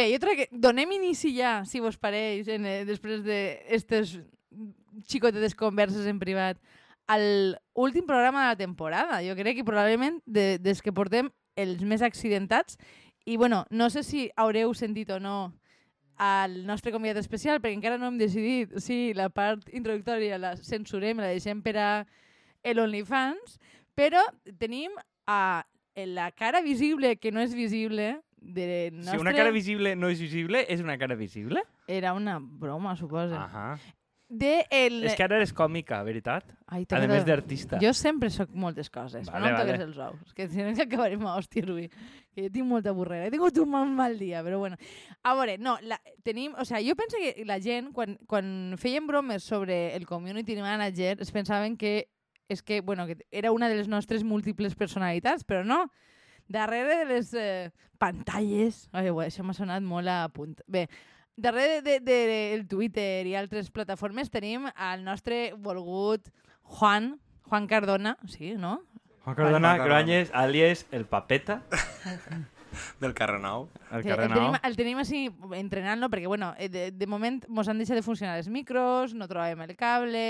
Bé, jo crec que donem inici ja, si vos pareix, en, eh, després d'aquestes xicotetes converses en privat, al últim programa de la temporada. Jo crec que probablement de, des que portem els més accidentats i bueno, no sé si haureu sentit o no al nostre convidat especial, perquè encara no hem decidit si la part introductòria la censurem, la deixem per a l'OnlyFans, però tenim a la cara visible que no és visible de nostre... Si una cara visible no és visible, és una cara visible? Era una broma, suposa. Ahà. De el... És que ara eres còmica, veritat? Ai, A més d'artista. Jo sempre sóc moltes coses, Vale, però no em toques vale. els ous. Que si no que acabarem a hòsties avui. Que jo tinc molta burrera. He tingut un mal, mal dia, però bueno. A veure, no, la, tenim... O sea, jo penso que la gent, quan, quan feien bromes sobre el community manager, es pensaven que és que, bueno, que era una de les nostres múltiples personalitats, però no. Darrere de les eh, pantalles... Ai, ué, això m'ha sonat molt a punt. Bé, darrere del de, de, el Twitter i altres plataformes tenim el nostre volgut Juan, Juan Cardona, sí, no? Juan Cardona, Juan Cardona. Groanyes, alias el Papeta, Del carrer Nou. el Sí, carrer el, tenim, el tenim així entrenant-lo perquè, bueno, eh, de, de moment mos han deixat de funcionar els micros, no trobàvem el cable,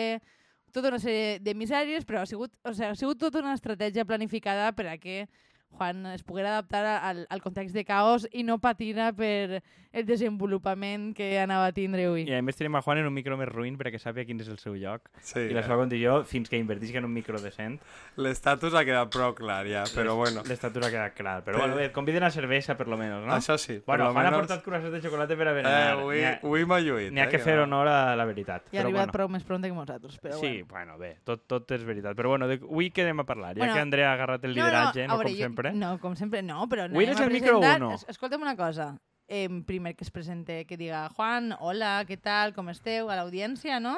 tota una sèrie de misèries, però ha sigut, o sigui, ha sigut tota una estratègia planificada per a que Juan es poguera adaptar al, al context de caos i no patina per el desenvolupament que anava a tindre avui. I a més tenim a Juan en un micro més ruïn perquè sàpiga quin és el seu lloc. Sí, I la seva condició, fins que invertisca en un micro decent, l'estatus ha quedat prou clar ja, però bueno. l'estatura ha quedat clar. Però Però- bueno, bé, conviden a cervesa, per lo menos, no? Això sí, Bueno, Juan ha menos- portat croissants de xocolata per a Eh, berenar. avui, N'hi ha, avui m'ha lluït. n'hi ha eh, que fer no. honor a la veritat. I ha arribat bueno. prou més pronte que nosaltres, però Sí, bueno. bueno, bé, tot, tot és veritat. Però bueno, de, avui què anem a parlar? Ja Bueno, que Andrea ha agarrat el lideratge, no, a veure, com jo- sempre. No, com sempre no, però Avui eres el micro uno. Es- Escolta'm una cosa. Eh, primer que es presente, que diga Juan, hola, què tal, com esteu, a l'audiència, no?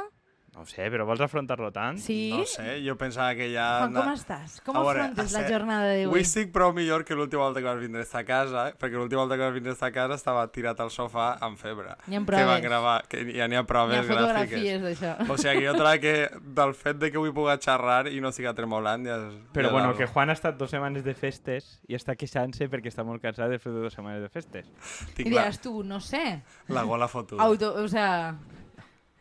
No ho sé, però vols afrontar-lo tant? Sí? No sé, jo pensava que ja... Juan, com estàs? Com A veure, afrontes la ser- jornada d'avui? Avui estic prou millor que l'última volta que vas vindre a esta casa, perquè l'última volta que vas vindre a esta casa estava tirat al sofà amb febre. N'hi ha Que proves. van gravar, que ja n'hi ha proves ha gràfiques. fotografies d'això. O sigui que jo trobo que del fet de que avui puga xerrar i no siga tremolant ja és... Però ja bueno, que. Juan ha estat dues setmanes de festes i està queixant-se perquè està molt cansat després de dues setmanes de festes. I Tinc la, diràs tu, no sé, la gola fotuda. auto, o sea...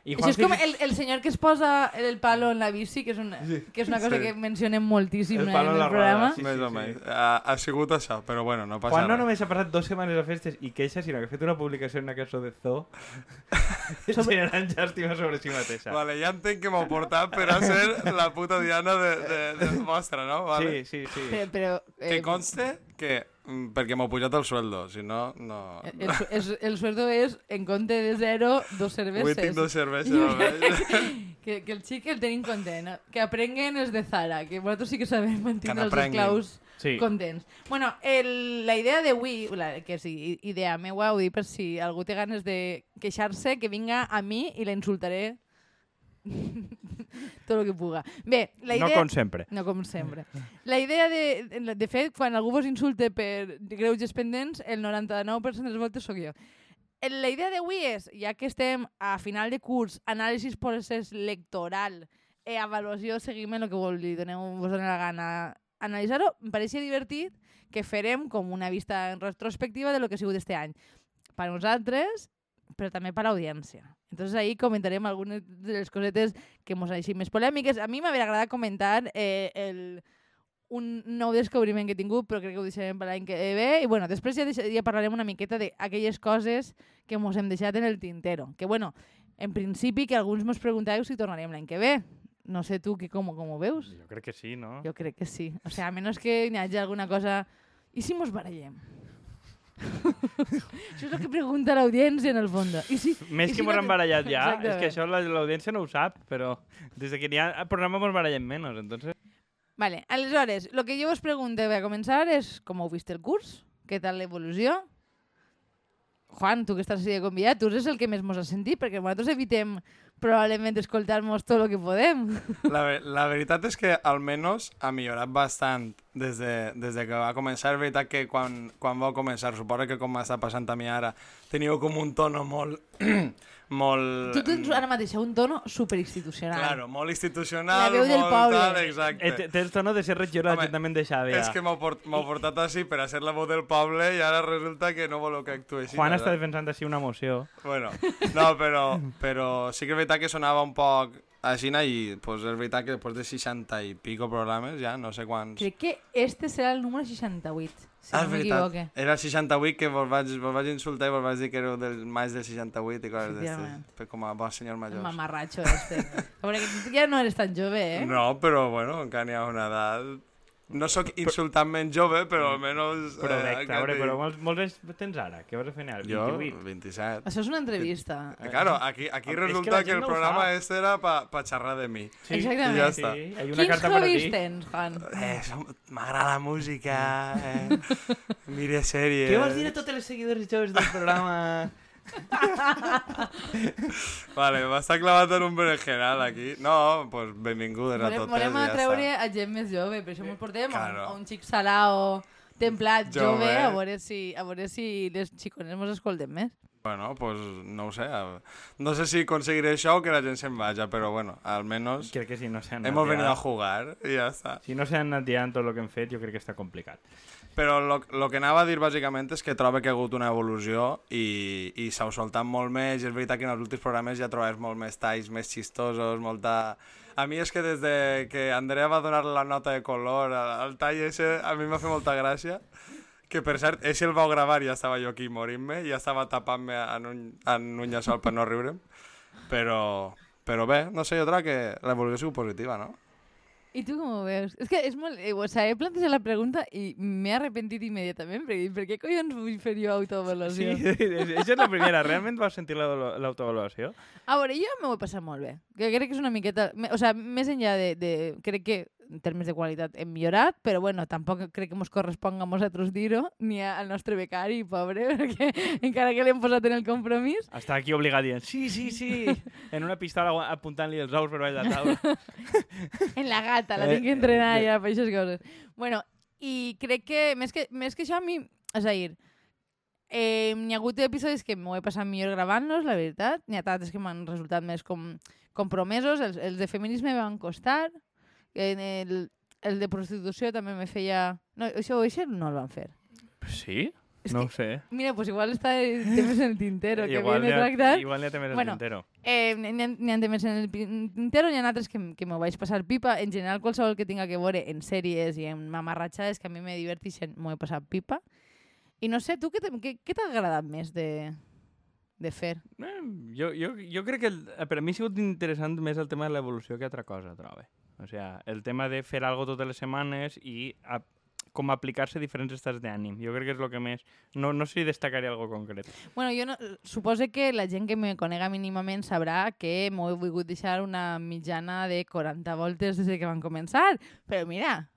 I Això és com el, el senyor que es posa el palo en la bici, que és una, que és una cosa Sí. que mencionem moltíssim El en el programa. roda, sí. Més o menys. Ha, ha sigut això, però bueno, no passa Juan no res. només ha passat dues setmanes a festes i queixa, sinó que ha fet una publicació en una cançó de Zoo generant llàstima sobre si mateixa. Vale, ja entenc que m'ho portat per a ser la puta Diana de, de, de vostra, no? Vale. Sí, sí, sí. Però, però Que eh, conste que... mm, Perquè m'ho pujat el sueldo, si no, no... el, el, el sueldo és, en compte de zero, dos Avui tinc cerveses. dos cerveses. Que, que el xic el tenim content. Que aprenguen els de Zara, que vosaltres sí que sabem Que mantindre els esclaus Sí. contents. Bueno, el, la idea d'avui, que sí, idea meua, ho dic per si algú té ganes de queixar-se, que vinga a mi i la insultaré tot el que puga. Bé, la idea... No com sempre. No com sempre. La idea de... De fet, quan algú vos insulte per greuges pendents, el 99% de les voltes sóc jo. La idea d'avui és, ja que estem a final de curs, anàlisis procés electoral, e avaluació, seguiment, el que dir, doneu, vos doni la gana, analitzar-ho, em pareixia divertit que farem com una vista en retrospectiva de lo que ha sigut este any. Per nosaltres, però també per l'audiència. Entonces ahí comentarem algunes de les cosetes que mos han més polèmiques. A mi m'hauria agradat comentar eh, el, un nou descobriment que he tingut, però crec que ho deixarem per l'any que ve. I bueno, després ja, deixa, ja parlarem una miqueta d'aquelles coses que mos hem deixat en el tintero. Que bueno, en principi que alguns mos preguntàveu si tornarem l'any que ve. No sé tu que com, com ho veus. Jo crec que sí, no? Jo crec que sí. O sea, a menys que hi hagi alguna cosa... I si mos barallem? això és el que pregunta l'audiència, en el fons. I si, Més i que si no han barallat ja, és Exactament. que això la- l'audiència no ho sap, però des de que n'hi ha programa mos barallem menys, entonces... Vale, aleshores, el que jo us pregunto a començar és com heu vist el curs? Què tal l'evolució? Juan, tu que estàs així de convidat, tu és el que més mos has sentit, perquè nosaltres evitem probablement escoltar-nos tot el que podem. La, la veritat és que almenys ha millorat bastant des de, des de que va començar. És veritat que quan, quan va començar, suposo que com m'està passant a mi ara, teníeu com un tono molt... molt... Tu tens ara mateix un tono superinstitucional. Claro, molt institucional, La veu del molt poble. tal, exacte. Eh, té- el tono de ser regidor de l'Ajuntament de Xàbia. És que m'heu port, portat així per a ser la veu del poble i ara resulta que no voleu que actuï així. Juan està defensant així una moció. Bueno, no, però, però sí que és veritat que sonava un poc així i pues, és veritat que després de 60 i pico programes ja, no sé quants... Crec que este serà el número 68, si ah, no m'equivoque. veritat. Era el 68 que vos vaig, vos vaig insultar i vos vaig dir que éreu del maig del 68 i coses d'estes. Com a bon senyor El major. mamarratxo este. A tu ja no eres tan jove, eh? No, però bueno, encara n'hi ha una edat... No sóc insultant-me jove, però almenys... Però eh, què a veure, però molts, molts anys tens ara? Què vas a fer ara? Jo, 28? 27. Això és una entrevista. Eh, Claro, aquí, aquí que resulta que, gent el no programa sap. este era pa, pa xerrar de mi. Sí, Exactament. Ja Sí, està. hi ha una Quins carta per a hobbies ti. tens, Juan? Eh, m'agrada la música, eh, mire sèries... Què vols dir a tots els seguidors joves del programa? Vale, m'està clavat en un berenjenal aquí. No, pues benvingudes a totes. volem ja atreure està. a gent més jove, per això ens portem Claro. a un xic salao templat jove, Jove. a veure si, a veure si les xicones mos escolten més. Bueno, pues no ho sé. No sé si aconseguiré això o que la gent se'n vaja, però bueno, almenys Crec que si no s'han hemos venido a ja- jugar i ja està. Si no s'han anat ja en tot el que hem fet, jo crec que està complicat. Però el que anava a dir bàsicament és que trobo que ha hagut una evolució i, i s'ha soltat molt més i és veritat que en els últims programes ja trobes molt més talls, més xistosos, molta... A mi és que des de que Andrea va donar la nota de color al, al tall ese, a mi m'ha fet molta gràcia. Que per cert, ese el vau gravar i ja estava jo aquí morint-me, ja estava tapant-me en un, en un llençol per no riure'm. Però, però bé, no sé, jo trobo que l'evolució sigut positiva, no? I tu com ho veus? És que és molt... eh, O sigui, he plantejat la pregunta i m'he arrepentit immediatament, perquè per què collons vull fer jo Sí, autoavaluació? això és la primera. Realment vas sentir la- l'autoavaluació? A veure, jo m'ho he passat molt bé. Que crec que és una miqueta... O sigui, més enllà de, de... Crec que en termes de qualitat hem millorat, però bueno, tampoc crec que ens corresponga a nosaltres dir-ho, ni al nostre becari, pobre, perquè encara que l'hem posat en el compromís. Està aquí obligat dient, sí, sí, sí, en una pistola apuntant-li els ous per baix de la taula. En la gata, la Eh, tinc que entrenar eh, ja per aquestes coses. Bueno, i crec que més que, més que això a mi, és a dir, eh, n'hi ha hagut episodis que m'ho he passat millor gravant-los, la veritat. N'hi ha altres que m'han resultat més com compromesos. Els, els de feminisme van costar. En el, el de prostitució també me feia... No, això, això no el van fer. Sí? És No que- ho sé. Mira, pues igual està el temes en el tintero, que igual, viene n'hi ha, tractar. igual n'hi ha temes Bueno, bueno, tintero. Eh, n'hi ha, ha temes en el tintero, n'hi ha altres que, que m'ho vaig passar pipa. En general, qualsevol que tinga que veure en sèries i en mamarratxades que a mi me diverteixen, m'ho he passat pipa. I no sé, tu què t'ha- què què t'ha agradat més de, de fer? Eh, jo, jo, jo crec que el, eh, per a mi ha sigut interessant més el tema de l'evolució que altra cosa, trobo. O sea, el tema de fer algo totes les setmanes i a, com aplicar-se a diferents estats d'ànim. Jo crec que és el que més... No, no sé si destacaré algo concret. Bueno, jo no, suposo que la gent que me conega mínimament sabrà que m'ho he volgut deixar una mitjana de 40 voltes des de que van començar. Però mira,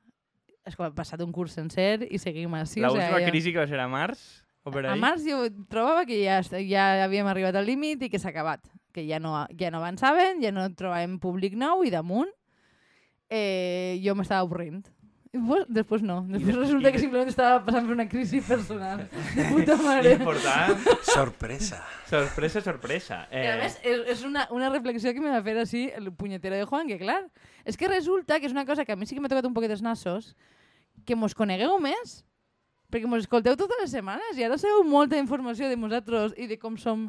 és que ha passat un curs sencer i seguim així. Sí, o L'última sigui, jo- crisi que va ser a març? O per A ahí? març jo trobava que ja, ja havíem arribat al límit i que s'ha acabat. Que ja no, ja no avançaven, ja no trobàvem públic nou i damunt eh, jo m'estava avorrint. I després, després no. Després des- resulta i que simplement estava passant per una crisi personal. De puta mare. Important. Sorpresa. sorpresa, sorpresa. Eh... A més, és, és una, una reflexió que me va fer així el punyetero de Juan, que clar, és que resulta que és una cosa que a mi sí que m'ha tocat un poquet els nassos, que mos conegueu més, perquè mos escolteu totes les setmanes i ara sabeu molta informació de nosaltres i de com som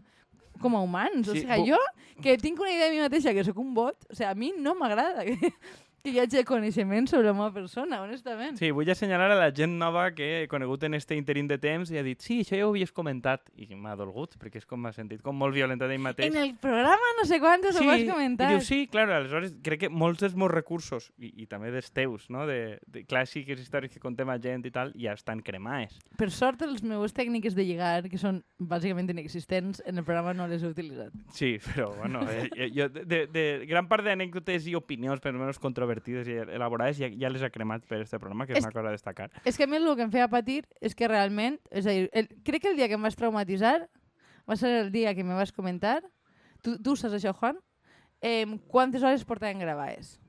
com a humans. Sí, o sigui, bo- jo, que tinc una idea de mi mateixa, que sóc un bot, o sigui, a mi no m'agrada que, que hi hagi coneixement sobre la meva persona, honestament. Sí, vull assenyalar a la gent nova que he conegut en este interín de temps i ha dit, sí, això ja ho havies comentat. I m'ha dolgut, perquè és com m'ha sentit com molt violenta d'ell mateix. En el programa no sé quantes ho vas comentar. I diu, sí, clar, aleshores crec que molts dels meus recursos, i, i també dels teus, no? de, de clàssiques històries que contem a gent i tal, ja estan cremades. Per sort, les meves tècniques de lligar, que són bàsicament inexistents, en el programa no les he utilitzat. Sí, però bueno, eh, eh, jo, de, de, de gran part d'anècdotes i opinions, per almenys controvertides i elaborades, ja, ja les he cremat per este programa, que és, És- una cosa a destacar. És que a mi el que em feia patir és que realment, és a dir, el, crec que el dia que em vas traumatitzar va ser el dia que me vas comentar, tu, tu saps això, Juan? eh, quantes hores portaven gravades.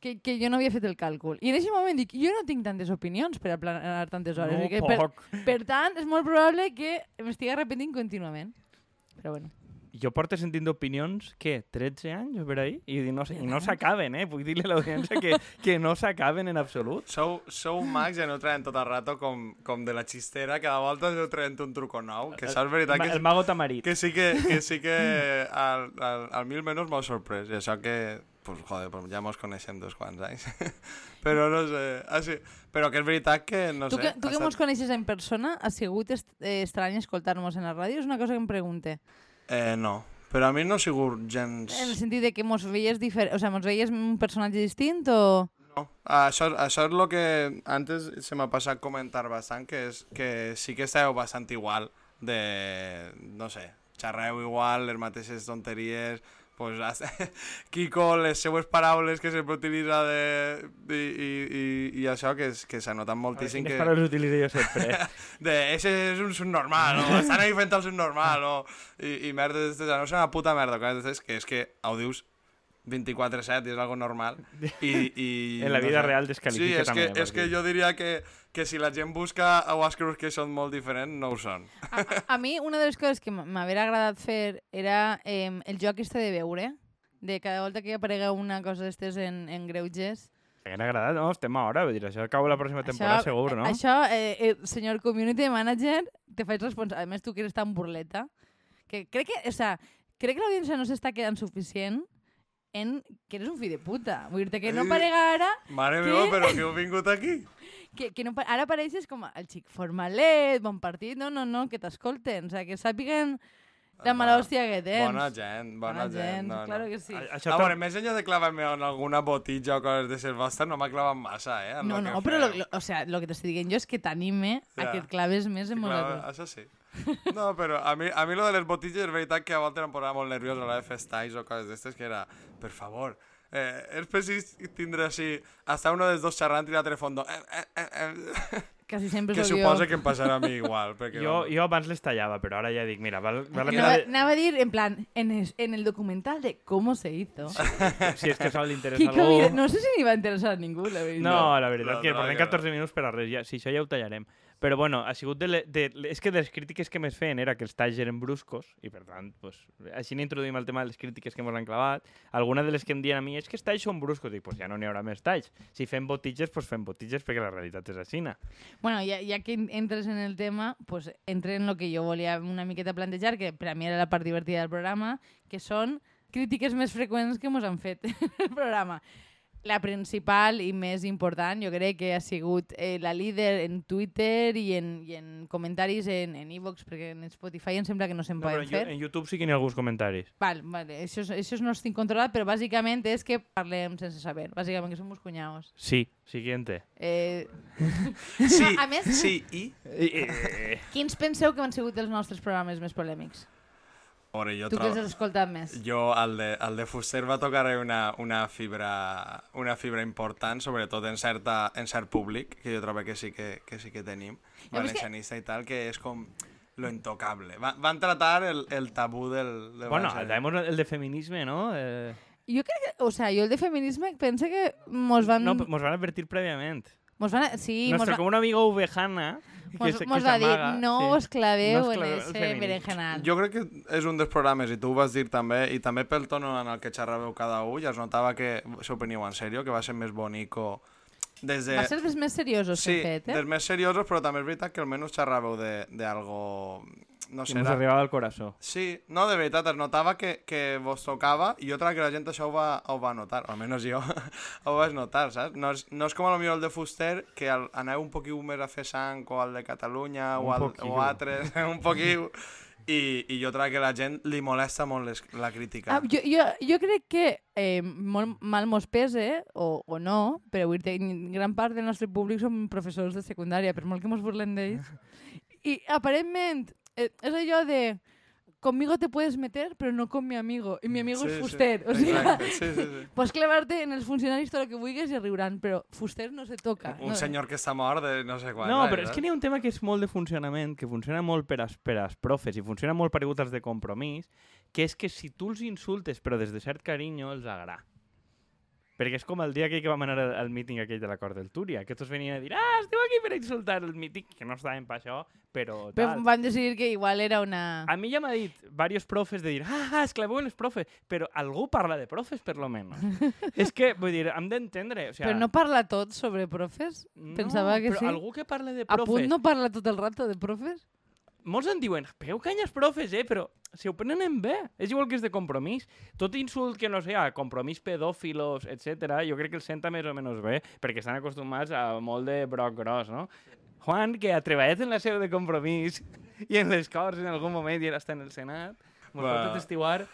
Que, que jo no havia fet el càlcul. I en aquest moment dic, jo no tinc tantes opinions per a planar tantes hores. No, i que per, per tant, és molt probable que m'estigui arrepentint contínuament. Però bueno. Jo porto sentint opinions, què, 13 anys per ahí? I no, i no s'acaben, eh? Puc dir-li a l'audiència que, que no s'acaben en absolut. Sou, sou mags i aneu traient tot el rato com, com de la xistera, cada volta aneu traient un truco nou, que és veritat que, El mago tamarit. que sí que, que, sí que al, al, al mil menys m'ha sorprès, i això que, pues, joder, pues ja mos coneixem dos quants anys. però no sé, ah, sí. però que és veritat que, no tu sé... que, tu ha que estat- mos coneixes en persona, ha sigut est eh, estrany escoltar-nos en la ràdio? És una cosa que em pregunte. Eh, no, però a mi no ha sigut gens... En el sentit de que mos veies diferent, o sea, mos veies un personatge distint o... No, això, això és el que antes se m'ha passat comentar bastant, que és que sí que esteu bastant igual de, no sé, xerreu igual, les mateixes tonteries, pues, Kiko, les seues paraules que sempre utilitza de, i, i, i, i això que, és, que s'ha notat moltíssim Quines que... paraules utilitzo jo sempre? De, ese és un subnormal, o estan ahí fent el subnormal, o... I, i merda no és una puta merda, d'estes, que és que ho dius 24-7 i és algo normal. I, i, En la no vida sé. real descalifica sí, és també, Que, és que jo diria que, que si la gent busca a Wascrews que són molt diferents, no ho són. A, a mi, una de les coses que m'hauria agradat fer era eh, el joc este de veure, de cada volta que aparega una cosa d'estes en, en greuges. M'hagués agradat, no? Estem a hora, vull dir, això acaba la pròxima temporada segur, no? Això, eh, eh, senyor community manager, te faig responsable. A més, tu que eres tan burleta, que crec que, o sea, crec que l'audiència no s'està quedant suficient en que eres un fill de puta. Vull dir que no Ai. aparega ara, Mare Què? meva, però que heu vingut aquí? Que, que no, ara apareixes com el xic formalet, bon partit, no, no, no, que t'escolten, o sea, que sàpiguen la mala hòstia que tens. Bona gent, bona, gent. No, claro no. que sí. A- Això A veure, més enllà de clavar-me en alguna botitja o coses de ser vostra, no m'ha clavat massa, eh? en No, no, que però lo, lo, o sea, lo que t'estic dient jo és que t'anime a Ja. que et claves més en nosaltres. això sí. No, però a mi, a mi lo de les botitges és veritat que a voltes em posava molt nerviós a l'hora de fer o coses d'estes, que era, per favor, eh, és precís tindre així, hasta uno dels dos xerrant i l'altre fondo, eh, eh, eh, eh, Quasi sempre que suposa jo. que em passarà a mi igual. Perquè, Jo, vamos, jo abans les tallava, però ara ja dic, mira, val, val. Anava, De... anava a dir, en plan, en, es, en el documental de cómo se hizo. Si és que això li interessa Kiko, algú... no sé si ni va interessar a ningú, la veritat. No, la veritat No, que no, portem que no. 14 minuts per a res, ja, si això ja ho tallarem. Però bueno, ha sigut de, le, de, és que de les crítiques que més feien era que els talls eren bruscos i per tant, pues, així n'introduïm el tema de les crítiques que ens han clavat. Alguna de les que em diuen a mi és que els talls són bruscos. Dic, pues ja no n'hi haurà més talls. Si fem botitges, pues fem botitges perquè la realitat és així. Bueno, ja, ja que en- entres en el tema, pues entre en lo que jo volia una miqueta plantejar, que per a mi era la part divertida del programa, que són crítiques més freqüents que ens han fet el programa. La principal i més important, jo crec que ha sigut eh, la líder en Twitter i en, i en comentaris en en iVox, perquè en Spotify em sembla que no se'n No, poden en, fer. En YouTube sí que n'hi ha alguns comentaris. Val, vale, això, és- això no estic controlat, però bàsicament és que parlem sense saber. Bàsicament que som uns cunyaos. Sí, siguiente. Eh, Sí, a més, sí, i... Eh, quins penseu que han sigut els nostres programes més polèmics? Veure, jo Tu que trobo... has escoltat més. Jo, el de, el de Fuster va tocar una, una, fibra, una fibra important, sobretot en, certa, en cert públic, que jo trobo que sí que, que, sí que tenim, que- valencianista i tal, que és com lo intocable. Va, van tratar el, el tabú del, del bueno, tenemos el de feminisme, ¿no? Eh, Jo crec que, o sea, jo el de feminisme pense que mos van... no, nos van a advertir previamente. mos van sí, mos, Nuestro va, como un amigo ovejana que, mos, que mos va dir, no sí. us claveu No us en claveu el ese berenjenal. Jo crec que és un dels programes, i tu ho vas dir també, i també pel tono en el que xerràveu cada un, ja es notava que s'ho preniu en sèrio, que va ser més bonico des de... Va ser dels més seriosos sí, que fet, eh? dels més seriosos, però també és veritat que almenys xerràveu de, de algo... No sé, nos era- arribava al corazón. Sí, no, de veritat, es notava que, que vos tocava i jo crec que la gent això ho va, ho va notar, o almenys jo ho vaig notar, saps? No és, no és com a lo millor el de Fuster, que al, aneu un poquiu més a fer sang o al de Catalunya Un o, al, poquiu. o altres, un poquiu, i, i jo crec que la gent li molesta molt les, la crítica. Ah, jo, jo, jo crec que eh, molt mal mos pese, o, o no, però vull dir, gran part del nostre públic són professors de secundària, per molt que mos burlem d'ells. I aparentment, eh, és allò de conmigo te puedes meter, pero no con mi amigo. I mi amigo Sí, és sí, fuster. o sigui, exacte, sí, sí, sí. pots clavarte en els funcionaris tot el que vulguis i riuran, però fuster no se toca. Un no, senyor que està mort de no sé quan. No, eh, però és que n'hi ha un tema que és molt de funcionament, que funciona molt per als, per als profes i funciona molt paregut als de compromís, que és que si tu els insultes però des de cert carinyo, els agrada. Perquè és com el dia aquell que vam anar al, al míting aquell de l'acord del Túria, que tots venien a dir ah, esteu aquí per insultar el míting, que no estàvem per això, però Però tal. van decidir que igual era una... A mi ja m'ha dit varios profes de dir ah, es claveu en els profes, però algú parla de profes, per lo menos. és que, vull dir, hem d'entendre... O sea, Però no parla tot sobre profes? no, pensava que però sí. algú que parla de A profes... punt no parla tot el rato de profes? Molts en diuen, pegeu canyes profes, eh? Però si ho prenen bé, és igual que és de compromís. Tot insult que no sé, a compromís pedòfilos, etc. jo crec que el senta més o menys bé, perquè estan acostumats a molt de broc gros, no? Juan, que ha treballat en la seu de compromís i en les Corts en algun moment i ara està en el Senat, mos Va. pot atestiguar...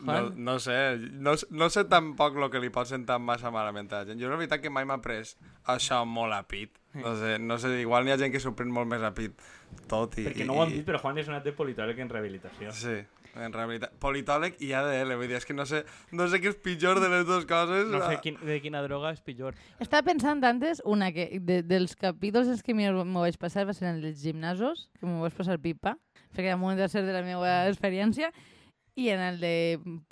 No, Juan, no sé, no, no sé tampoc el que li pot sentar massa malament a la gent. Jo la veritat que mai m'ha pres això molt a pit. No sé, no sé, igual n'hi ha gent que s'ho pren molt més a pit tot i... perquè no ho hem dit, però Juan és anat de politòleg en rehabilitació. Sí, en realitat. Politòleg i ADL, vull dir, és que no sé, no sé què és pitjor de les dues coses. No sé quin, de quina droga és pitjor. Estava pensant antes, una que de, dels capítols els que m'ho vaig passar va ser en els gimnasos, que m'ho vaig passar pipa, perquè al moment de ser de la meva experiència, i en el de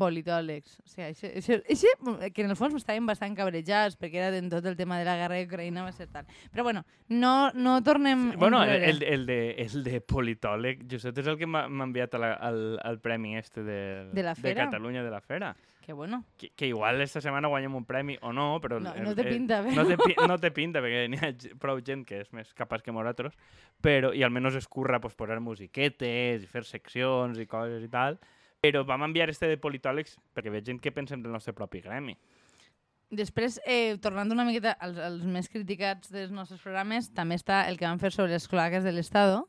politòlegs. O sigui, això, això, això, que en el fons estàvem bastant cabrejats perquè era en tot el tema de la guerra d'Ucraïna va ser tal. Però bueno, no, no tornem Bueno, el, el, el, de, el de politòleg, Josep, és el que m'ha enviat a la, al, al premi este de, De la de. Catalunya de la Fera. Que bueno. Que, que igual esta setmana guanyem un premi o no, però... No, no té pinta, No però- té, pi- no té pinta, perquè n'hi ha prou gent que és més capaç que nosaltres, però, i almenys es curra pues, posar musiquetes i fer seccions i coses i tal, però vam enviar este de politòlegs perquè veig gent que pensem del nostre propi gremi. Després, eh, tornant una miqueta als, als més criticats dels nostres programes, també està el que van fer sobre les cloaques de l'Estado,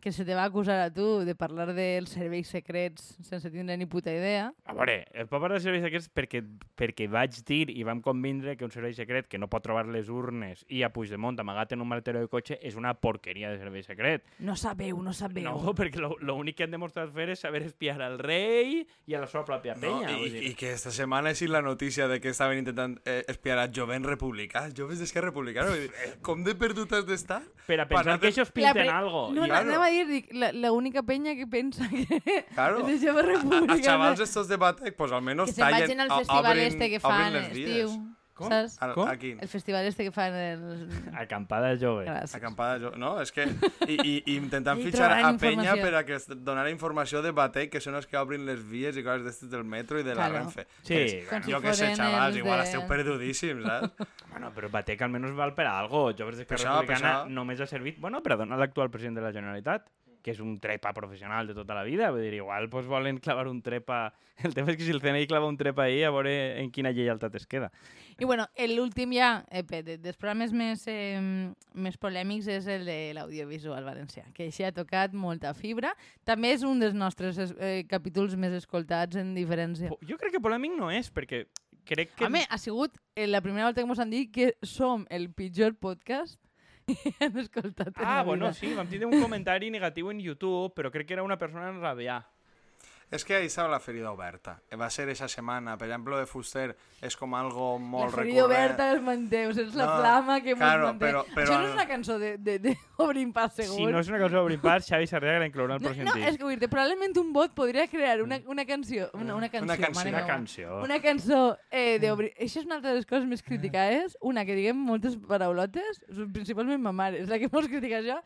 que se te va acusar a tu de parlar dels serveis secrets sense tindre ni puta idea. A veure, el pot parlar de serveis secrets perquè, perquè vaig dir i vam convindre que un servei secret que no pot trobar les urnes i a Puigdemont amagat en un maletero de cotxe és una porqueria de servei secret. No sabeu, no sabeu. No, perquè lo- l'únic que han demostrat fer és saber espiar al rei i a la seva pròpia No, penya. i, vull dir. I que esta setmana és la notícia de que estaven intentant eh, espiar a jovents republicans, joves d'Esquerra Republicana. Dir, com de perdut has d'estar? Per a pensar Para que ells pinten algo. No, i... no, anava a dir, dic, la, la única penya que pensa que Claro. és de jove A, republicana. a xavals estos de Batec, pues almenys tallen, obrin, este que obrin les estiu. vies. Com? Saps? Al, Com? aquí. El festival este que fan els... Acampada jove. Gràcies. Acampada, jo, no? És que... I, i, i intentant I fitxar a penya per a que es donara informació de Batec, que són els que obrin les vies i coses d'estes del metro i de la Claro. Renfe. Sí, Que és- Com si jo que sé, xavals, els igual de- esteu perdudíssims, saps? Bueno, però Batec almenys val per a algo. Joves d'Esquerra Per això, per Republicana això. només ha servit bueno, per a donar l'actual president de la Generalitat que és un trepa professional de tota la vida. Vull dir, igual pues, volen clavar un trepa... El tema és que si el CNI clava un trepa ahí, a veure en quina lleialtat es queda. I bueno, l'últim ja, pe- de, dels programes més, eh, més polèmics és el de l'audiovisual valencià, que així ha tocat molta fibra. També és un dels nostres eh, capítols més escoltats en diferents... Po- Jo crec que polèmic no és, perquè crec que... Home, ha sigut eh, la primera volta que ens han dit que som el pitjor podcast hem escoltat Ah, bueno, vida. sí, vam tindre un comentari negatiu en YouTube, però crec que era una persona enrabiar. És que ahí estava la ferida oberta. Eh, Va ser esa setmana. Per exemple, de Fuster és com algo molt la ferida recurrent. oberta els manté, o sigui, és la No, flama que claro, manté. però- però Això no el- és una cançó de, de, de Obrim Pas Segur. Si no és una cosa d'obrir pas, Xavi Sarrià la inclourà al no, pròxim no, disc. és que dir, probablement un bot podria crear una, una canció, una, una canció, canció. mare Una canció. Una cançó eh, d'obrir... Això és una altra de les coses més criticades. Una, que diguem moltes paraulotes, principalment ma mare, és la que mos critica això,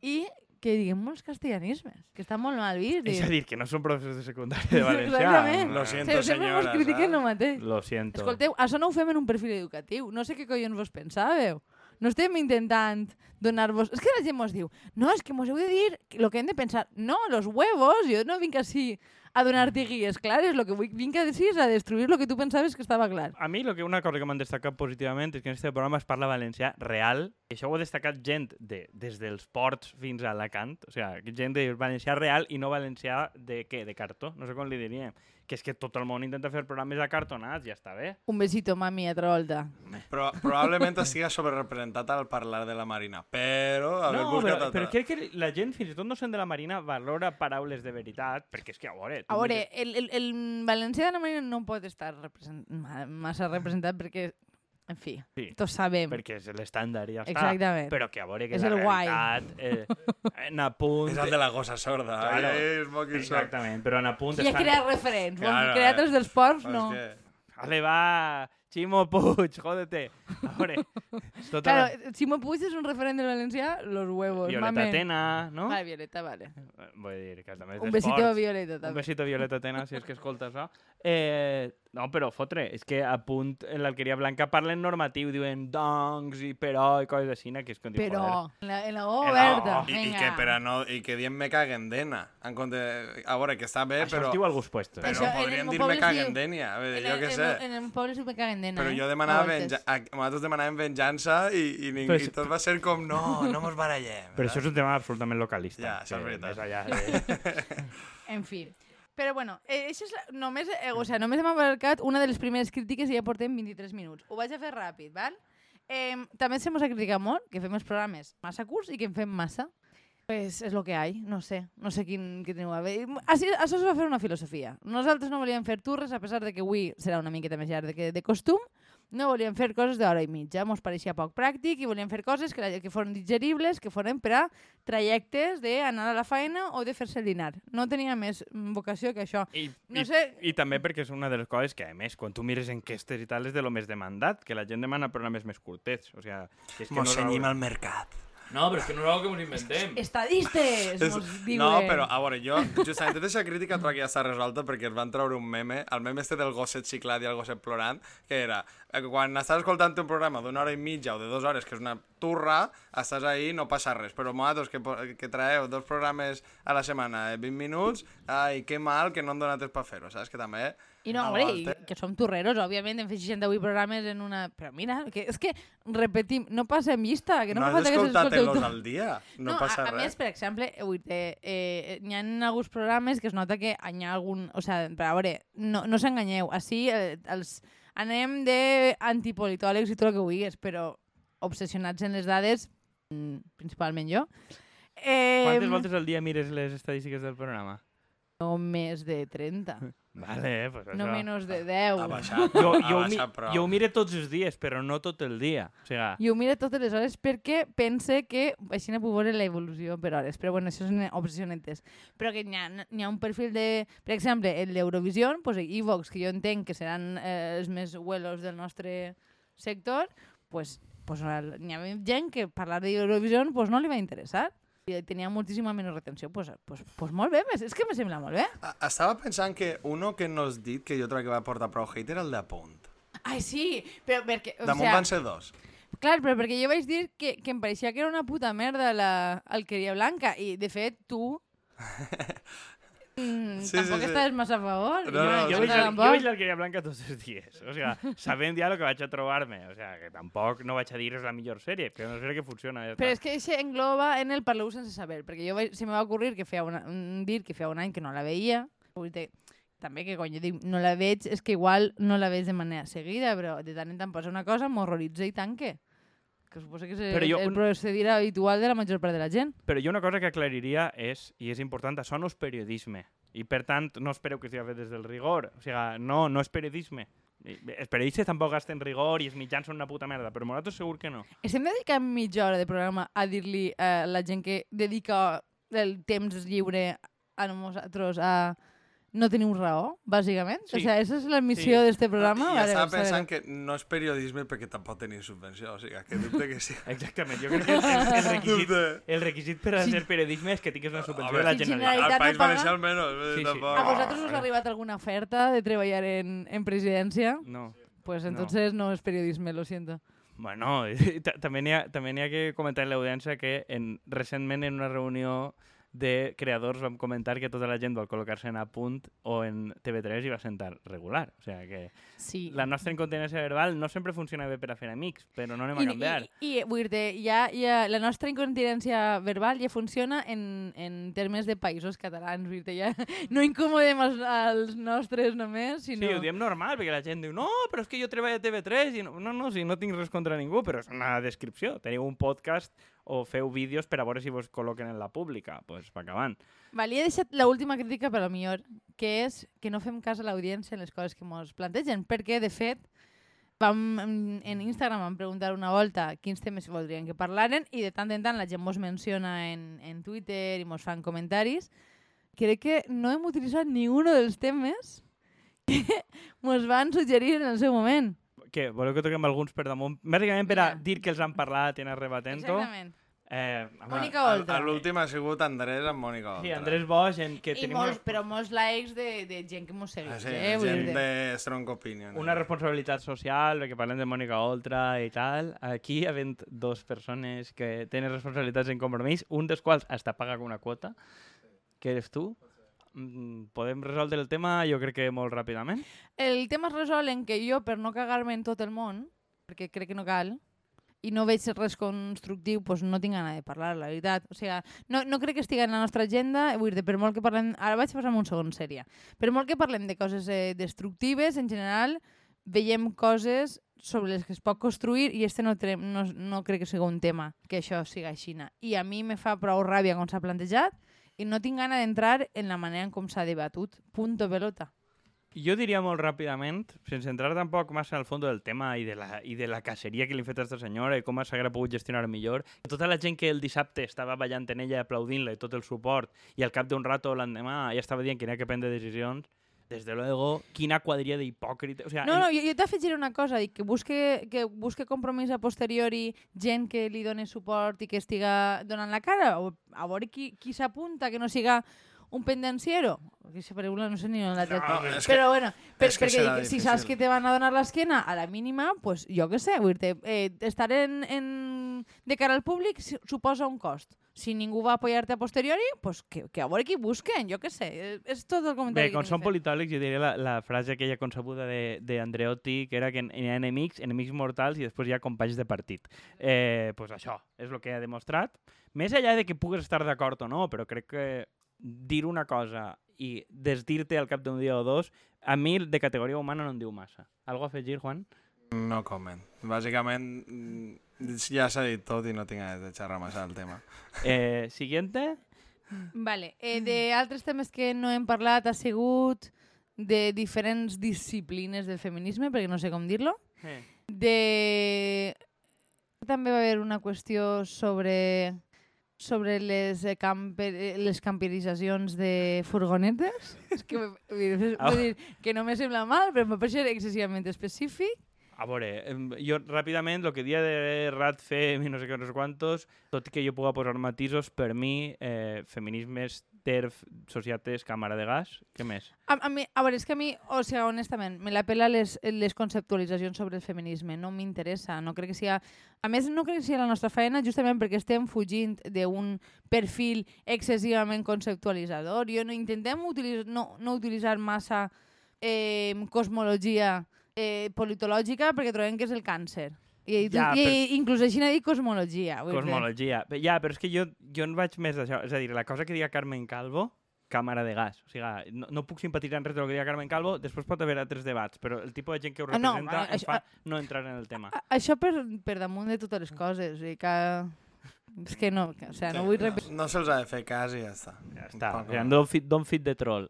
i que diguem molts castellanismes, que està molt mal vist. És a dir, que no són professors de secundària de valencià. Exactament. Lo Se- siento, sempre mos senyora, critiquen saps? el mateix. Lo siento. Escolteu, això no ho fem en un perfil educatiu. No sé què collons vos pensàveu. No estem intentant donar-vos... És que la gent mos diu, no, és que mos heu de dir el que hem de pensar. No, los huevos, jo no vinc així a donar-te guies clares. Lo que vull, vinc a dir és a destruir lo que tu pensaves que estava clar. A mi lo que una cosa que m'han destacat positivament és que en este programa es parla valencià real. I això ho ha destacat gent de, des dels ports fins a Alacant. O sigui, gent de valencià real i no valencià de què? De cartó? No sé com li diríem. Que és que tot el món intenta fer programes acartonats, ja està bé. Un besito, mami, altra volta. Però probablement estiga sobrerepresentat al parlar de la Marina, però a veure, No, busca't però, altra. però crec que la gent, fins i tot no sent de la Marina, valora paraules de veritat, perquè és que, a veure... A veure, el, el, el valencià de la Marina no pot estar represent, ma- massa representat perquè, en fi, Sí, tots sabem. perquè és l'estàndard i ja està. Exactament. Però que a veure que És la el guai. realitat... Eh, en apunt... És el de la gossa sorda. Claro. Ai, és molt que sort. Exactament, però en apunt... Qui ha estan- creat referents? Claro, Claro, Vol crear eh. els dels ports? No. És que... Ale, va, Ximo Puig, jódete. A veure, tota Claro, Ximo Puig és un referent del valencià, los huevos, Violeta mamen. Tena, no? Vale, Violeta, vale. Eh, Vull dir que també és Un besito a. Violeta, Un també. besito a Violeta Tena, si és que escolta això. Eh, no, però fotre, és que a punt en l'Alqueria Blanca parlen normatiu, diuen dongs i però i coses així, que és com Però, en la, en la O la oberta, I, i, vinga. que, per a no, I que diem me caguen d'ena. En compte... A veure, que està bé, Això però... es diu gust puesto. Però Això, podríem dir me caguen. A En jo què sé. En el poble sí me caguen d'ena, Però eh? jo A demanava voltes. venja... a- nosaltres demanàvem venjança i, i, ning... Però i tot va ser com, no, no mos barallem. Però això és un tema absolutament localista. Ja, això és veritat. Allà de... En fi. Però bueno, eh, això és la- només, eh, o sea, només hem abarcat una de les primeres crítiques i ja portem 23 minuts. Ho vaig a fer ràpid, val? Eh, també se mos ha criticat molt que fem els programes massa curts i que en fem massa. Pues és lo que hay, no sé, no sé quin, quin teniu a veure. Així, això es va fer una filosofia. Nosaltres no volíem fer turres, a pesar de que avui serà una miqueta més llarg de, que de costum, no volíem fer coses d'hora i mitja, mos pareixia poc pràctic i volíem fer coses que, que foren digeribles, que foren per a trajectes d'anar a la feina o de fer-se el dinar. No tenia més vocació que això. I, No i, sé- I també perquè és una de les coses que, a més, quan tu mires enquestes i tal, és de lo més demandat, que la gent demana programes més curtets. O sigui, que és que Mos no cenyim és al mercat. No, però és que no és una que ens inventem. Estadistes, mos diuen. No, però a veure, jo justament tota aquesta crítica trobo que ja està resolta perquè es van treure un meme, el meme este del gosset xiclat i el gosset plorant, que era, eh, quan estàs escoltant un programa d'una hora i mitja o de dues hores, que és una turra, estàs ahí, no passa res, però vosaltres que, que traeu dos programes a la setmana de 20 minuts, ai, que mal que no han donat temps per fer-ho, saps? Que també... I no, a hombre, i que som torreros, òbviament, hem fet 68 programes en una... Però mira, que, és que repetim, no passem llista, que no, No fa has falta que al dia, no, No, passa a, a res. més, per exemple, eh, vull dir, eh, hi ha alguns programes que es nota que hi ha algun... O sigui, però a veure, no, no s'enganyeu, així eh, els, anem de antipolitòlegs i tot el que vulguis, però obsessionats en les dades, mm, principalment jo. Eh, Quantes voltes al dia mires les estadístiques del programa? No més de 30, Vale, pues això. no menys de 10. Ha baixat, Jo, ha jo, ho mi, baixat prou. jo ho mire tots els dies, però no tot el dia. O sigui, I ho mira totes les hores perquè pense que així no puc veure l'evolució per hores. Però bueno, això són obsessionantes. Però que n'hi ha, ha un perfil de... Per exemple, el d'Eurovision, pues, Evox, que jo entenc que seran eh, els més huelos del nostre sector, pues, pues, n'hi ha gent que parlar d'Eurovision pues, no li va interessar i tenia moltíssima menys retenció, pues, pues, pues molt bé, és que me sembla molt bé. A- Estava pensant que uno que no has dit, que jo trobo que va portar prou hate, era el de Punt. Ai, sí, però perquè... O Damunt sea, van ser dos. Clar, però perquè jo vaig dir que, que em pareixia que era una puta merda la Alqueria Blanca i, de fet, tu... Mm, Sí, tampoc sí, sí. massa a favor. No, jo, no, jo, la- jo veig l'Alqueria Blanca tots els dies. O sigui, sabent ja el que vaig a trobar-me. O sigui, que tampoc no vaig a dir és la millor sèrie, però no sé que funciona. Ja Però és que això engloba en el parleu sense saber, perquè jo vaig, se me va ocurrir que feia una, un, dir que feia un any que no la veia. També que quan jo dic no la veig, és que igual no la veig de manera seguida, però de tant en tant passa una cosa, m'horroritza i tant que... Suposo que és el, jo el procedir habitual de la major part de la gent. Però jo una cosa que aclariria és, i és important, això no és periodisme. I per tant, no espereu que sigui fet des del rigor. O sigui, no, no és periodisme. Els periodistes tampoc gasten rigor i els mitjans són una puta merda, però nosaltres segur que no. Estem dedicant mitja hora de programa a dir-li a la gent que dedica el temps lliure a nosaltres a no tenim raó, bàsicament. Sí. O sigui, aquesta és la missió Sí. d'este programa. I Vale, estava saber. pensant que no és periodisme perquè tampoc tenim subvenció, o sigui, que dubte que sí. Exactament. Jo crec que el, el, requisit, el requisit per a Sí. ser periodisme és que tinguis una subvenció de la Sí, Generalitat. Al País no? Valencià almenys, eh, Sí, sí. tampoc. A vosaltres us ha arribat alguna oferta de treballar en, en presidència? No. Pues No. entonces no, es periodisme, lo siento. Bueno, ta- també n'hi ha, també ha que comentar en l'audiència que en, recentment en una reunió de creadors vam comentar que tota la gent vol col·locar-se en Apunt o en TV3 i va sentar regular. O sigui que Sí. la nostra incontinència verbal no sempre funciona bé per a fer amics, però no anem a I, canviar. i, i vull dir ja, ja, la nostra incontinència verbal ja funciona en, en termes de països catalans. Vull dir, ja no incomodem els, els nostres només, sinó... Sí, ho diem normal, perquè la gent diu no, però és que jo treballo a TV3 i no, no, no, si no tinc res contra ningú, però és una descripció. Teniu un podcast o feu vídeos per a veure si vos col·loquen en la pública. Doncs pues, va acabant. Vale, he deixat l'última crítica per a millor, que és que no fem cas a l'audiència en les coses que ens plantegen, perquè, de fet, vam, en Instagram vam preguntar una volta quins temes voldrien que parlaren i de tant en tant la gent mos menciona en, en Twitter i mos fan comentaris. Crec que no hem utilitzat ni un dels temes que mos van suggerir en el seu moment. Què, voleu que toquem alguns per damunt? Bàsicament per a dir que els han parlat i anar rebatent-ho. Exactament. Eh, home, Mònica A- Oltra. a L'últim ha sigut Andrés amb Mònica Oltra. Sí, Andrés Bosch, en que I tenim molts, una, però molts likes de, de gent que mos segueix. Ah, sí, eh? Gent de Strong Opinion. una responsabilitat social, perquè parlem de Mònica Oltra i tal. Aquí, havent dos persones que tenen responsabilitats en compromís, un dels quals està paga una quota, que eres tu. Mm, Podem resoldre el tema, jo crec que molt ràpidament. El tema es resol en que jo, per no cagar-me en tot el món, perquè crec que no cal, i no veig res constructiu, doncs no tinc gana de parlar, la veritat. O sigui, no, no crec que estigui en la nostra agenda, vull dir, per molt que parlem... Ara vaig passar un segon sèrie. Per molt que parlem de coses eh, destructives, en general, veiem coses sobre les que es pot construir i este no, no, no crec que sigui un tema que això siga així. I a mi me fa prou ràbia com s'ha plantejat i no tinc gana d'entrar en la manera en com s'ha debatut. Punto pelota. Jo diria molt ràpidament, sense entrar tampoc massa al fons del tema i de, la, i de la caceria que li ha fet a aquesta senyora i com s'haguera pogut gestionar millor, tota la gent que el dissabte estava ballant en ella, aplaudint-la i tot el suport, i al cap d'un rato l'endemà ja estava dient que n'hi ha que prendre decisions, des de luego, quina quadrilla d'hipòcrita... O sea, No, no, jo, jo t'afegiré una cosa, dic, que busque, que busque compromís a posteriori gent que li doni suport i que estiga donant la cara, o a veure qui, qui s'apunta, que no siga un pendenciero. Aquesta paraula no sé ni on la tret. No, és que- Però bueno, per, és que perquè dic, si saps que te van a donar l'esquena a la mínima, pues jo què sé, vull dir eh, estar en, en, de cara al públic suposa un cost. Si ningú va apoyar-te a posteriori, pues que, que a veure qui busquen, jo què sé. Eh, És tot el comentari Bé, com són a fer. politòlegs, jo diria la, la frase aquella concebuda de, de Andreotti, que era que hi ha enemics, enemics mortals i després hi ha companys de partit. Eh, pues això és el que ha demostrat. Més enllà de que pugues estar d'acord o no, però crec que dir una cosa i desdir-te al cap d'un dia o dos, a mi de categoria humana no em diu massa. Algo a afegir, Juan? No comment. Bàsicament, mm, ja s'ha dit tot i no tinc ganes de xerrar massa del tema. Eh, siguiente. Vale. Eh, de altres temes que no hem parlat ha sigut de diferents disciplines del feminisme, perquè no sé com dir-lo. Eh. De... També va haver una qüestió sobre sobre les, eh, camper, eh, les camperitzacions de furgonetes. És que, vull dir, vull dir que no me sembla mal, però em va parecer excessivament específic. A veure, jo ràpidament, el que dia de rat fem i no sé què, no sé quantos, tot i que jo puga posar matisos, per mi, eh, feminismes, TERF, societats, càmera de gas, què més? A, a, mi, a veure, és que a mi, o sigui, honestament, me la pela les, les conceptualitzacions sobre el feminisme. No m'interessa, no crec que sigui... A més, no crec que sigui la nostra feina justament perquè estem fugint d'un perfil excessivament conceptualitzador. Jo no intentem utilitzar, no, no utilitzar massa eh, cosmologia eh, politològica perquè trobem que és el càncer. I, Ja, i, però- i inclús així n'ha dit cosmologia. vull dir. Cosmologia. Bé, Ja, però és que jo, jo en vaig més d'això. És a dir, la cosa que diga Carmen Calvo, càmera de gas. O sigui, no, no puc simpatitzar en res del que diga Carmen Calvo, després pot haver altres debats, però el tipus de gent que ho Ah, no, representa ah, em això- fa no entrar en el tema. A- Això per, per damunt de totes les coses. O sigui que... És que no, que, o sigui, no vull repetir. No, no se'ls ha de fer cas i ja està. Ja està. O sigui, don't fit, don't fit de troll.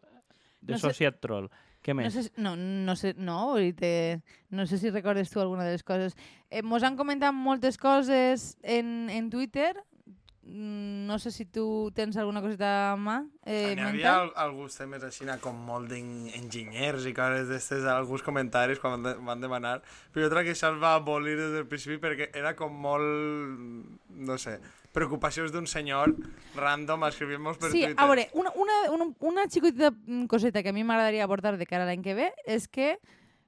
De No sé- sociat troll. Què No més? sé, si- no, no sé, no, te- no sé si recordes tu alguna de les coses. Eh, mos han comentat moltes coses en, en Twitter. Mm, No sé si tu tens alguna coseta a mà. Eh, N'hi havia al- alguns temes així com molt d'enginyers i coses d'estes, alguns comentaris quan van, de, van demanar, però jo crec que això es va abolir des del principi perquè era com molt, no sé, preocupacions d'un senyor random escrivint-nos per Sí, Twitter. a veure, una, una, una, una xicotita coseta que a mi m'agradaria aportar de cara a l'any que ve és que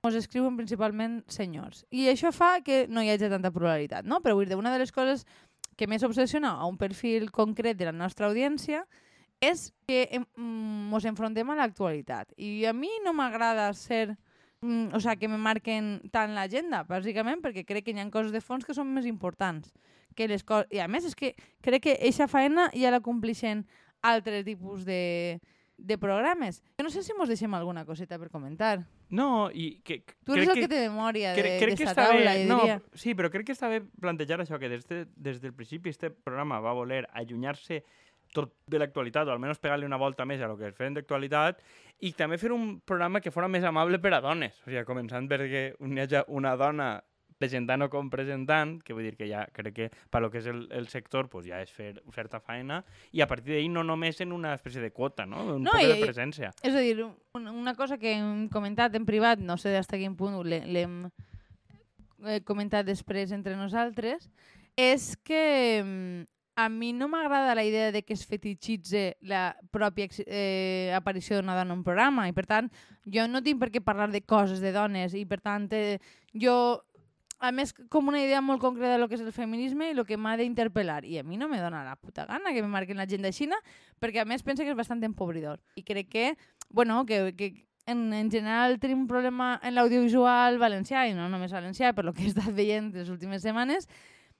ens escriuen principalment senyors. I això fa que no hi hagi tanta pluralitat, no? Però vull dir, una de les coses que més obsessiona a un perfil concret de la nostra audiència és que em, mm, mos enfrontem a l'actualitat. I a mi no m'agrada ser... Mm, o sea, que me marquen tant l'agenda, bàsicament perquè crec que hi ha coses de fons que són més importants que les coses... I a més és que crec que eixa faena ja la complixen altres tipus de, de programes. Jo no sé si mos deixem alguna coseta per comentar. No, i que, Tu eres crec el que, que té memòria de, crec, crec que d'esta està taula, bé, no, diria. sí, però crec que està bé plantejar això, que des, de, des del principi este programa va voler allunyar-se tot de l'actualitat, o almenys pegar-li una volta més a lo que es feien d'actualitat, i també fer un programa que fora més amable per a dones. O sigui, començant perquè hi hagi una dona presentant o com presentant, que vull dir que ja crec que per lo que és el, el sector pues ja és fer certa feina, i a partir d'ahir no només en una espècie de quota, no? un No, poc de presència. És a dir, un- una cosa que hem comentat en privat, no sé fins a quin punt l'he- l'hem eh, comentat després entre nosaltres, és que mm, a mi no m'agrada la idea de que es fetichitze la pròpia eh, aparició d'una dona en un programa i per tant jo no tinc per què parlar de coses de dones i per tant eh, jo a més com una idea molt concreta de lo que és el feminisme i el que m'ha d'interpel·lar. I a mi no me dona la puta gana que me marquen la gent d'Aixina perquè a més penso que és bastant empobridor. I crec que, bueno, que, que en, en general tenim un problema en l'audiovisual valencià i no només valencià, per lo que he estat veient les últimes setmanes,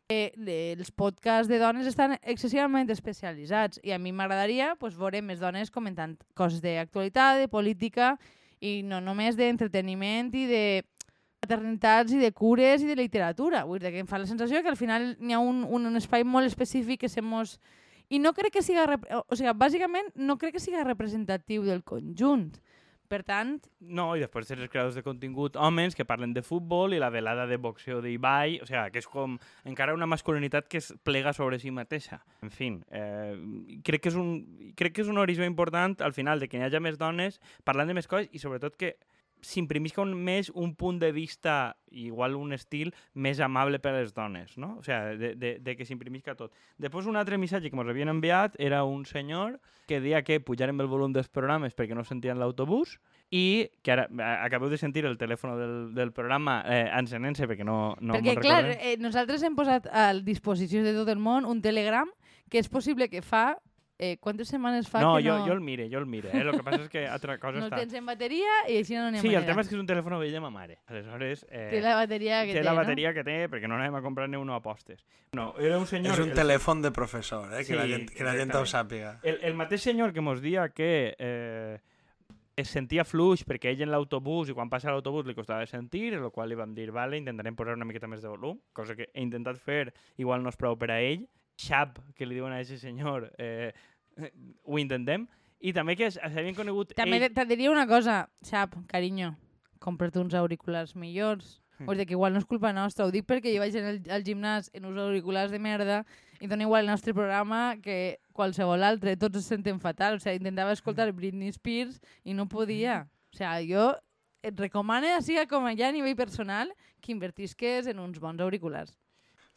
eh, le- els podcasts de dones estan excessivament especialitzats. I a mi m'agradaria pues, veure més dones comentant coses d'actualitat, de política i no només d'entreteniment i de maternitats i de cures i de literatura. Vull dir que em fa la sensació que al final n'hi ha un, un, un espai molt específic que se mos... I no crec que siga... O sigui, bàsicament, no crec que siga representatiu del conjunt. Per tant, No, i després els creadors de contingut homes que parlen de futbol i la velada de boxeo d'Ibai, o sigui, que és com encara una masculinitat que es plega sobre si mateixa. En fi, eh, crec, que és un, crec que és un horitzó important al final de que hi hagi més dones parlant de més coses i sobretot que s'imprimisca un, més un punt de vista, igual un estil, més amable per a les dones, no? O sigui, de, de, de que s'imprimisca tot. Després, un altre missatge que ens havien enviat era un senyor que deia que pujarem el volum dels programes perquè no sentien l'autobús i que ara a- acabeu de sentir el telèfon del, del programa eh, encenent-se perquè no, no perquè, clar, eh, nosaltres hem posat a disposició de tot el món un telegram que és possible que fa... Eh, quantes setmanes fa No, que jo, no... jo el mire, jo el mire. Eh? El que passa és que altra cosa no està... tens en bateria i així no n'hi ha Sí, manera. el tema és que és un telèfon vell de ma mare. Aleshores, eh, Té la bateria que té, té, la no? bateria que té perquè no anem a comprar ni uno a postes. No, era un senyor... És un el- telèfon de professor, eh? que, la Sí, gent, que la gent ho sàpiga. El, el mateix senyor que mos dia que eh, es sentia fluix perquè ell en l'autobús i quan passa l'autobús li costava sentir, el qual li vam dir, vale, intentarem posar una miqueta més de volum, cosa que he intentat fer, igual no és prou per a ell. Xap, que li diuen a aquest senyor, eh, ho intentem. I també que s'havien conegut També ell... te diria una cosa, sap, carinyo, compra't uns auriculars millors. Mm. Vull dir que igual no és culpa nostra, ho dic perquè jo vaig al, al gimnàs en uns auriculars de merda i dona igual el nostre programa que qualsevol altre, tots es senten fatal. O sigui, intentava escoltar Britney Spears i no podia. O sigui, jo et recomano, així com ja a nivell personal, que invertisques en uns bons auriculars.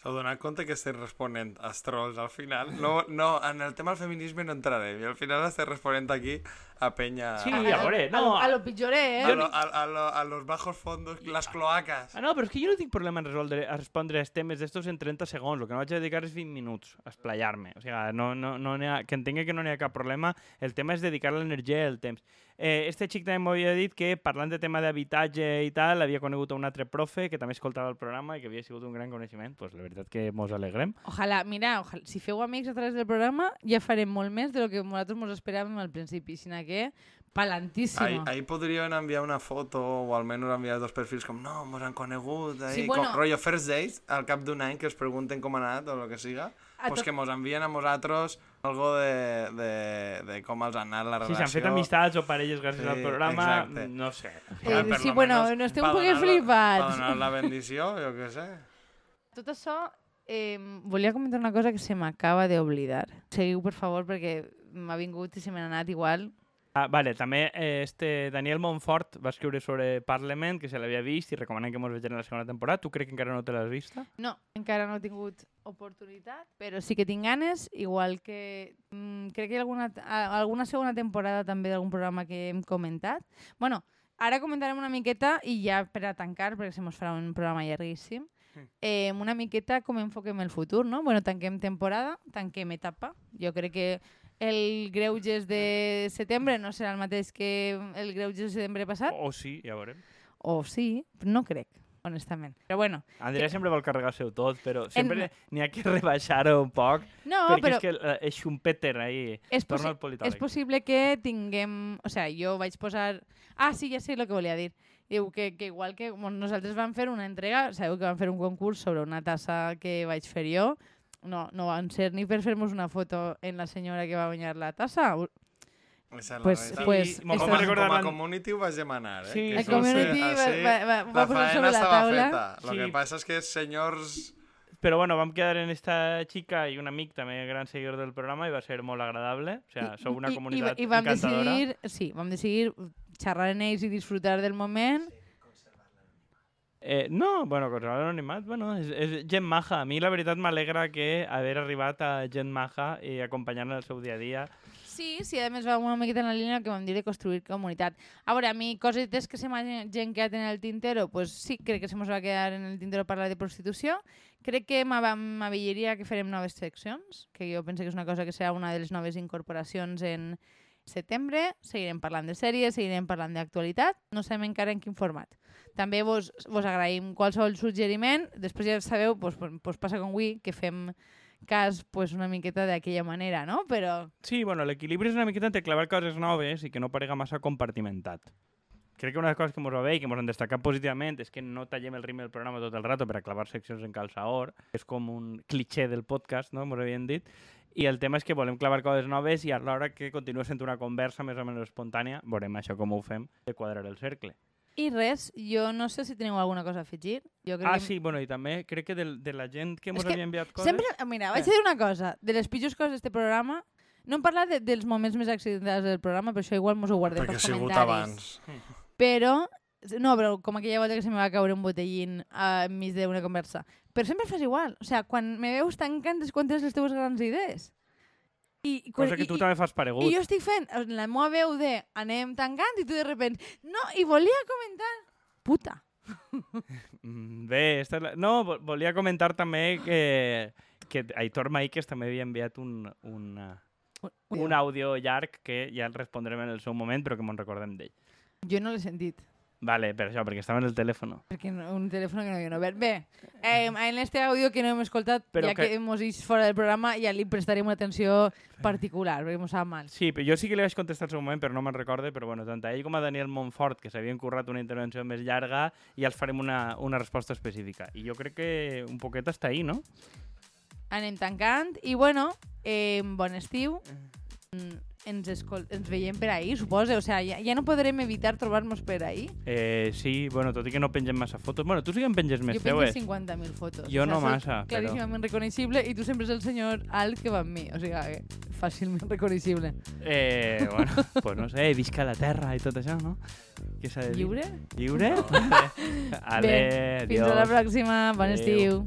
S'heu donat compte que estic responent als trolls al final? No, no, en el tema del feminisme no entrarem. I al final estic responent aquí a penya... Sí, a veure, A lo, no... a lo pitjoré, A, eh? lo, a, a, lo, a los bajos fondos, las cloacas. Ah, no, però és que jo no tinc problema en resoldre, a respondre els temes d'estos en 30 segons. El que no vaig a dedicar és 20 minuts a esplayar-me. O sigui, no, no, no n'hi ha, que entengui que no n'hi ha cap problema. El tema és dedicar l'energia i el temps. Eh, este xic també m'havia dit que parlant de tema d'habitatge i tal, havia conegut un altre profe que també escoltava el programa i que havia sigut un gran coneixement. Pues la veritat que mos alegrem. Ojalà, mira, ojalà, si feu amics a través del programa, ja farem molt més de lo que nosaltres ens esperàvem al principi, sinó que Ahí, palantíssimo. ahí podrien enviar una foto o almenys enviar dos perfils com no, mos han conegut ahí, Sí, bueno. com, rotllo first dates al cap d'un any que es pregunten com ha anat o el que siga pues tot- que mos envien a nosaltres algo de, de, de com els ha anat la Si relació s'han fet amistats o parelles gràcies Sí, al programa, exacte. no sé. Eh, per sí, bueno, no estem un poc flipats. pa donar la bendició, jo què sé Tot això, eh, volia comentar una cosa que se m'acaba d'oblidar. Seguiu, per favor, perquè m'ha vingut i se me n'ha anat igual. Ah, vale, també eh, este Daniel Montfort va escriure sobre Parlement, que se l'havia vist i recomanen que mos vegem la segona temporada. Tu crec que encara no te l'has vista? No, encara no he tingut oportunitat, però sí que tinc ganes, igual que mm, crec que hi alguna, a- alguna segona temporada també d'algun programa que hem comentat. bueno, ara comentarem una miqueta i ja per a tancar, perquè se mos farà un programa llarguíssim, eh, una miqueta com enfoquem el futur, no? Bueno, tanquem temporada, tanquem etapa. Jo crec que el Greuges de setembre no serà el mateix que el Greuges de setembre passat, O sí, ja veurem. o sí, no crec, honestament. Però bueno, Andrea sempre vol carregar-se-ho tot, però sempre n'hi ha que rebaixar-ho un poc, no, perquè però és que eh, és Schumpeter ahí és, possi és possible que tinguem... O sigui, jo vaig posar... Ah, sí, ja sé el que volia dir. Diu que, que igual que bueno, nosaltres vam fer una entrega, sabeu que vam fer un concurs sobre una tassa que vaig fer jo, no, no van ser ni per fer-nos una foto en la senyora que va guanyar la tassa. Esa és la Pues- realitat. pues I com, com a community ho vaig demanar, eh? Sí, que El community sí, va, va, va, va posar sobre la estava taula. feta. Lo Sí. que passa és que senyors... Però bueno, vam quedar en esta xica i un amic també gran seguidor del programa i va ser molt agradable. O sea, sou una I- comunitat i, i vam encantadora. decidir, sí, vam decidir xerrar en ells i disfrutar del moment. Eh, no, bueno, conservar l'anonimat, bueno, és, és gent maja. A mi la veritat m'alegra que haver arribat a gent maja i acompanyar-la en el seu dia a dia. Sí, sí, a més va una miqueta en la línia que vam dir de construir comunitat. A veure, a mi cosetes que se m'hagin gent quedat en el tintero, pues sí, crec que se mos va quedar en el tintero parlar de prostitució. Crec que m'avellaria que farem noves seccions, que jo penso que és una cosa que serà una de les noves incorporacions en setembre. Seguirem parlant de sèries, seguirem parlant d'actualitat, no sabem encara en quin format. També vos, vos agraïm qualsevol suggeriment. Després ja sabeu, pues, pues, passa com avui, que fem cas pues, una miqueta d'aquella manera, no? Però Sí, bueno, l'equilibri és una miqueta entre clavar coses noves i que no parega massa compartimentat. Crec que una de les coses que ens va bé i que ens han destacat positivament és que no tallem el ritme del programa tot el rato per a clavar seccions en calçaor. És com un cliché del podcast, no? Ens havien dit. I el tema és que volem clavar coses noves i alhora que continua sent una conversa més o menys espontània. Veurem això com ho fem, de quadrar el cercle. I res, jo no sé si teniu alguna cosa a afegir. Jo crec Ah, que... sí, bueno, i també crec que del, de la gent que ens havia enviat coses... Sempre, mira, vaig a dir una cosa. De les pitjors coses d'este programa, no hem parlat de, dels moments més accidentats del programa, però això igual mos ho guardem Perquè ha pels sigut comentaris. abans. Però, no, però com aquella volta que se me va caure un botellín uh, enmig d'una conversa. Però sempre fas igual. O sigui, quan me veus tancant és quan tens les teves grans idees. I, Cosa que tu i- també fas paregut. I jo estic fent la meva veu de anem tancant i tu de repente, no, i volia comentar, puta. Mm, Bé, esta és la... no, vo- volia comentar també que, que Aitor Maíquez també havia enviat un, un, un àudio llarg que ja el respondrem en el seu moment, però que me'n recordem d'ell. Jo no l'he sentit. Vale, per això, perquè estava en el telèfon. Perquè no, un telèfon que no havia obert. Bé, eh, en este àudio que no hem escoltat, Però ja que- que hemos ido fora del programa, ja li prestarem una atenció particular, perquè m'ho sap mal. Sí, però jo sí que li vaig contestar al seu moment, però no me'n recorde, però bueno, tant a ell com a Daniel Montfort, que s'havien currat una intervenció més llarga, ja els farem una, una resposta específica. I jo crec que un poquet està ahí, no? Anem tancant, i bueno, eh, bon estiu. Mm, Ens, escol ens veiem per ahir, suposa. O sea, ja, ja no podrem evitar trobar-nos per ahir. Eh, sí, bueno, tot i que no pengem massa fotos. Bueno, tu sí que en penges més, jo teu, penjo eh? 50.000 fotos. Jo no soc massa, però- Claríssimament reconeixible i tu sempre és el senyor alt que va amb mi. O sigui, que fàcilment reconeixible. Eh, bueno, pues no sé, visca la terra i tot això, no? Què s'ha de dir? Lliure? Lliure? Ale, Bé, fins a la pròxima. Bon Adéu. estiu.